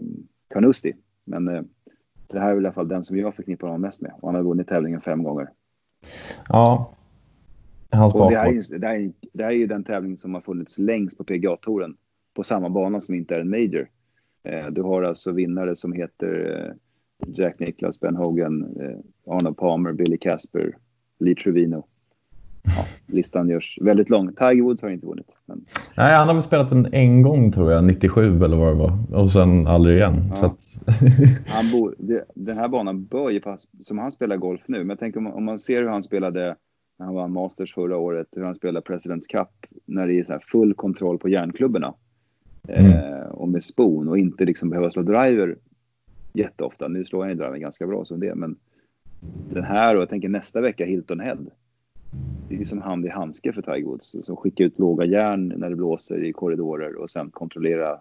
Carnoustie. Men eh, det här är väl i alla fall den som jag förknippar honom mest med. Och han har vunnit tävlingen fem gånger. Ja. Hans och det, här är, det, här är, det här är ju den tävling som har funnits längst på PGA-touren. På samma bana som inte är en major. Eh, du har alltså vinnare som heter eh, Jack Nicklaus, Ben Hogan, eh, Arnold Palmer, Billy Casper, Lee Trevino ja, listan görs väldigt lång. Tiger Woods har inte vunnit. Men... Nej, han har väl spelat den en gång tror jag, 97 eller vad det var. Och sen aldrig igen. Ja. Att... [laughs] han bor, det, den här banan bör ju passa, som han spelar golf nu. Men jag tänker om, om man ser hur han spelade när han vann Masters förra året, hur han spelar Presidents Cup när det är så full kontroll på järnklubborna. Mm. Eh, och med spon och inte liksom behöva slå driver jätteofta. Nu slår han ju driver ganska bra som det, men den här och jag tänker nästa vecka Hilton Head det är som hand i handske för Tiger Woods. Som skickar ut låga järn när det blåser i korridorer och sen kontrollera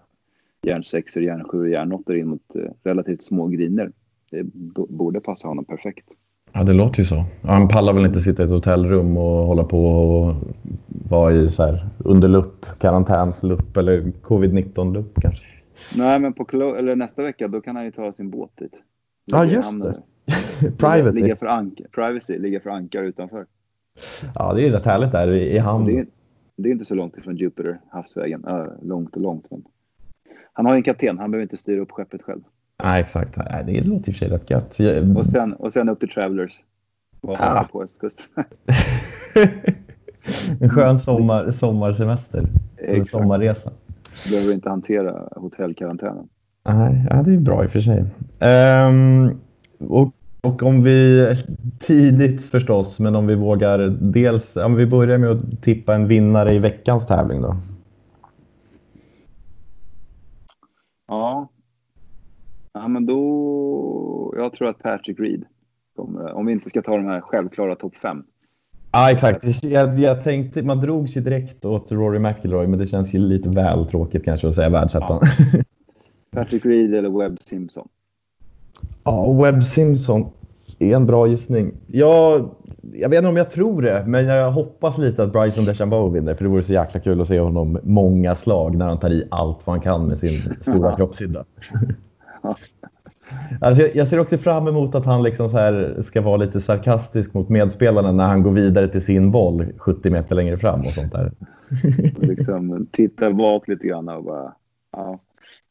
järnsexor, järnsjuor och järnåttor in mot eh, relativt små griner. Det borde passa honom perfekt. Ja, det låter ju så. Han pallar väl inte sitta i ett hotellrum och hålla på och vara i så här under lupp, karantänslupp eller covid-19-lupp kanske. Nej, men på eller nästa vecka då kan han ju ta sin båt dit. Ja, just det. [laughs] Privacy. Ligga för, ank Privacy, ligga för ankar utanför. Ja, det är rätt härligt där i, hamn. Det är, det är inte så långt ifrån Jupiter, havsvägen. Äh, långt och långt. Men han har ju en kapten, han behöver inte styra upp skeppet själv. Nej, exakt. Nej, det låter i och för sig rätt gött. Och sen, och sen upp till Travelers. Ja. På östkusten. [laughs] en skön sommar, sommarsemester. En sommarresa. Behöver inte hantera hotellkarantänen. Nej, ja, det är bra i och för sig. Um, och, och om vi tidigt förstås, men om vi vågar dels, om vi börjar med att tippa en vinnare i veckans tävling då. Ja. Ja, men då... Jag tror att Patrick Reed kommer, om vi inte ska ta de här självklara topp fem. Ja, exakt. Jag, jag tänkte, man drog sig direkt åt Rory McIlroy, men det känns ju lite väl tråkigt kanske att säga världsettan. Ja. Patrick Reed eller Webb Simpson? Ja, Webb Simpson är en bra gissning. Jag, jag vet inte om jag tror det, men jag hoppas lite att Bryson DeChambeau vinner. För det vore så jäkla kul att se honom många slag när han tar i allt vad han kan med sin stora [laughs] kroppshydda. Alltså jag, ser också fram emot att han liksom så här ska vara lite sarkastisk mot medspelarna när han går vidare till sin boll 70 meter längre fram och sånt där. [laughs] liksom titta bak lite grann och bara, ja,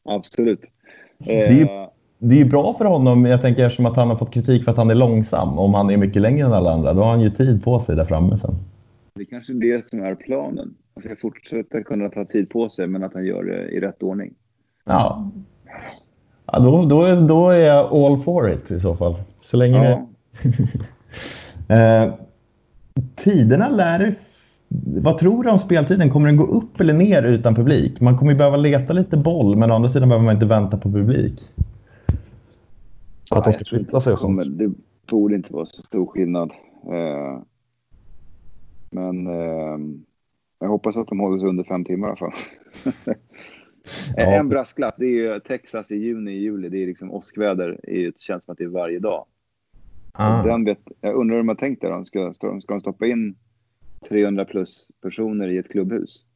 absolut. Det är, ju, eh, det är ju bra för honom, jag tänker eftersom att han har fått kritik för att han är långsam. Om han är mycket längre än alla andra, då har han ju tid på sig där framme sen. Det är kanske är det som är planen. Att alltså fortsätta kunna ta tid på sig, men att han gör det i rätt ordning. Ja, Ja, då, då, då är jag all for it i så fall. Så länge ja. [laughs] eh, tiderna lär... Vad tror du om speltiden? Kommer den gå upp eller ner utan publik? Man kommer ju behöva leta lite boll, men å andra sidan behöver man inte vänta på publik. Att de ska flytta sig och sånt. Det borde inte vara så stor skillnad. Eh, men eh, jag hoppas att de håller sig under fem timmar i alla fall. [laughs] Ja. En brasklapp, det är ju Texas i juni, juli. Det är liksom åskväder. Det känns som att det är varje dag. Ah. Den vet, jag undrar hur de har tänkt där. Ska, ska de stoppa in 300 plus personer i ett klubbhus?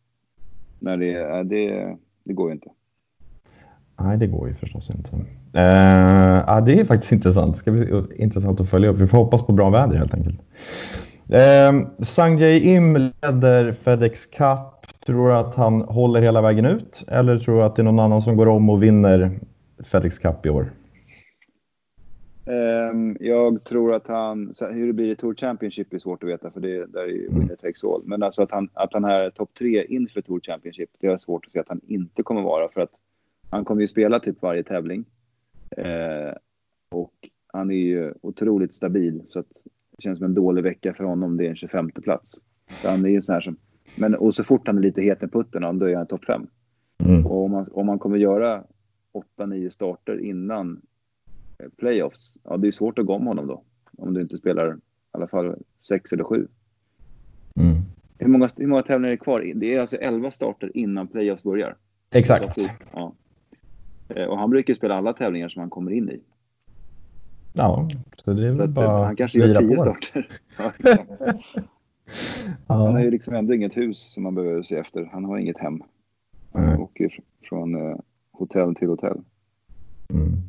Nej, det, det, det går ju inte. Nej, det går ju förstås inte. Uh, ja, det är faktiskt intressant. Det ska bli intressant att följa upp. Vi får hoppas på bra väder helt enkelt. Uh, Sanjay Im leder Fedex Cup Tror du att han håller hela vägen ut eller tror du att det är någon annan som går om och vinner FedEx Cup i år? Um, jag tror att han, hur det blir i Tour Championship är svårt att veta för det där är ju mm. winner takes all. Men alltså att han, att han är topp tre inför Tour Championship, det är svårt att se att han inte kommer vara för att han kommer ju spela typ varje tävling. Uh, och han är ju otroligt stabil så att det känns som en dålig vecka för honom. Det är en 25 plats. Så han är ju sån här som men och så fort han är lite het i putten, då är han topp fem. Mm. Och om man, om man kommer göra 8-9 starter innan eh, playoffs, ja det är svårt att gå om honom då. Om du inte spelar i alla fall 6 eller 7. Mm. Hur, många, hur många tävlingar är det kvar? Det är alltså 11 starter innan playoffs börjar. Exakt. Ja. Eh, och han brukar spela alla tävlingar som han kommer in i. Ja, så det är väl bara Han kanske gör 10 starter. [laughs] Ja. Han har ju liksom ändå inget hus som man behöver se efter. Han har inget hem. Han mm. åker från eh, hotell till hotell. Mm.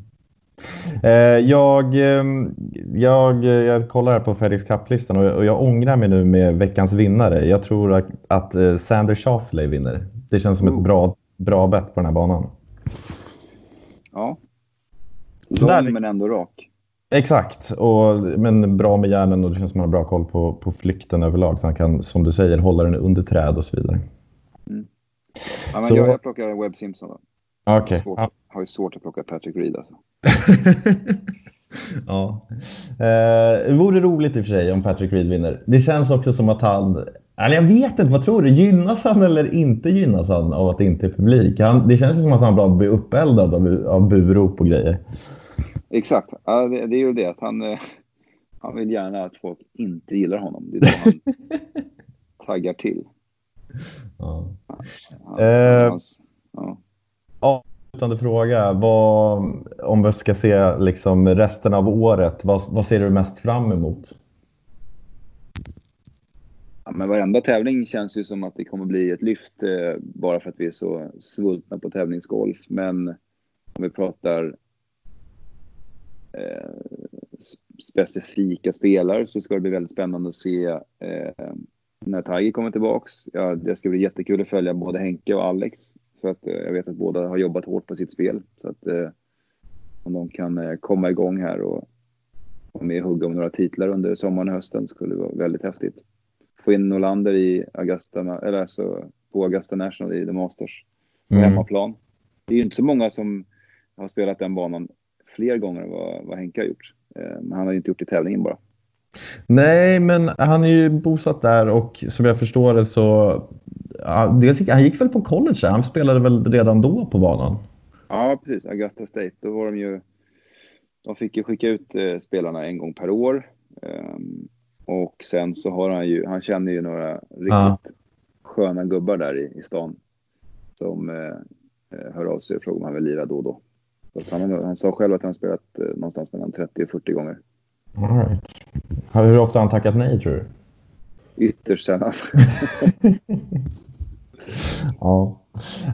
Eh, jag, ehm, jag, jag kollar här på Felix Cup-listan och, och jag ångrar mig nu med veckans vinnare. Jag tror att, att eh, Sander Schauffele vinner. Det känns som oh. ett bra, bra bett på den här banan. Ja. Lång men ändå rak. Exakt, och, men bra med hjärnan och det känns som att han har bra koll på, på flykten överlag. Så han kan, som du säger, hålla den under träd och så vidare. Mm. Ja, men så... jag, jag plockar Webb Simpson då. Okay. Svårt, ja. Har ju svårt att plocka Patrick Reed alltså. [laughs] ja. Eh, det vore roligt i och för sig om Patrick Reed vinner. Det känns också som att han... Eller jag vet inte, vad tror du? Gynnas han eller inte gynnas han av att det inte är publik? Han, det känns som att han blir uppeldad av, av burop och grejer. Exakt. Ja, det, det, är ju det att han, eh, han vill gärna att folk inte gillar honom. Det är då han [laughs] taggar till. Ja. Han, Eh. hans, ja. Avslutande fråga. Vad, om vi ska se liksom resten av året, vad, vad ser du mest fram emot? Ja, men varenda tävling känns ju som att det kommer bli ett lyft eh, bara för att vi är så svultna på tävlingsgolf. Men om vi pratar eh, specifika spelare så ska det bli väldigt spännande att se eh, när Tiger kommer tillbaks. Ja, det ska bli jättekul att följa både Henke och Alex. För att eh, jag vet att båda har jobbat hårt på sitt spel. Så att eh, om de kan eh, komma igång här och vara med och hugga om några titlar under sommaren och hösten skulle det vara väldigt häftigt få in Norlander i Augusta, eller alltså på Augusta National i The Masters på Mm. hemmaplan. Det är ju inte så många som har spelat den banan fler gånger än vad, vad Henke har gjort. Eh, Men han har ju inte gjort det i tävlingen bara. Nej, men han är ju bosatt där och som jag förstår det så... Dels, han gick väl på college där? Han spelade väl redan då på banan? Ja, precis. Augusta State. Då var de ju... De fick ju skicka ut eh, spelarna en gång per år. Ehm, och sen så har han ju... Han känner ju några riktigt Ja. sköna gubbar där i, i stan. Som eh, eh, hör av sig och frågar om han vill lira då och då. Så han, han sa själv att han spelat eh, någonstans mellan 30 och 40 gånger. All right. Hur ofta har han tackat nej tror du? Ytterst sällan. [laughs] Ja.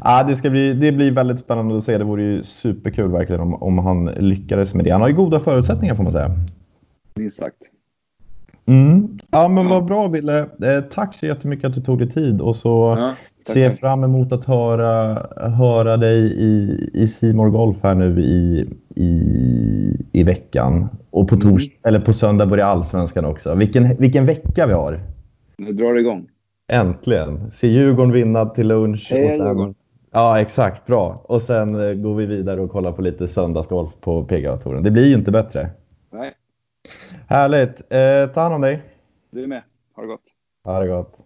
Ja, det, ska bli, det blir väldigt spännande att se. Det vore ju superkul verkligen om, om han lyckades med det. Han har ju goda förutsättningar får man säga. Minst sagt. Mm. Ja, men vad bra Wille. Eh, tack så jättemycket att du tog dig tid och så Ja, ser jag fram emot att höra, höra dig i, i Simor Golf här nu i, i, i veckan. Och på, tors, eller på söndag börjar Allsvenskan också. Vilken, vilken vecka vi har! Nu drar det igång. Äntligen! Se Djurgården vinna till lunch. Heja och sen, Djurgården. Ja, exakt. Bra. Och sen eh, går vi vidare och kollar på lite söndagsgolf på PGA-touren. Det blir ju inte bättre. Nej, Härligt! Eh, ta hand om dig. du är med. Ha det gott. Ha det gott.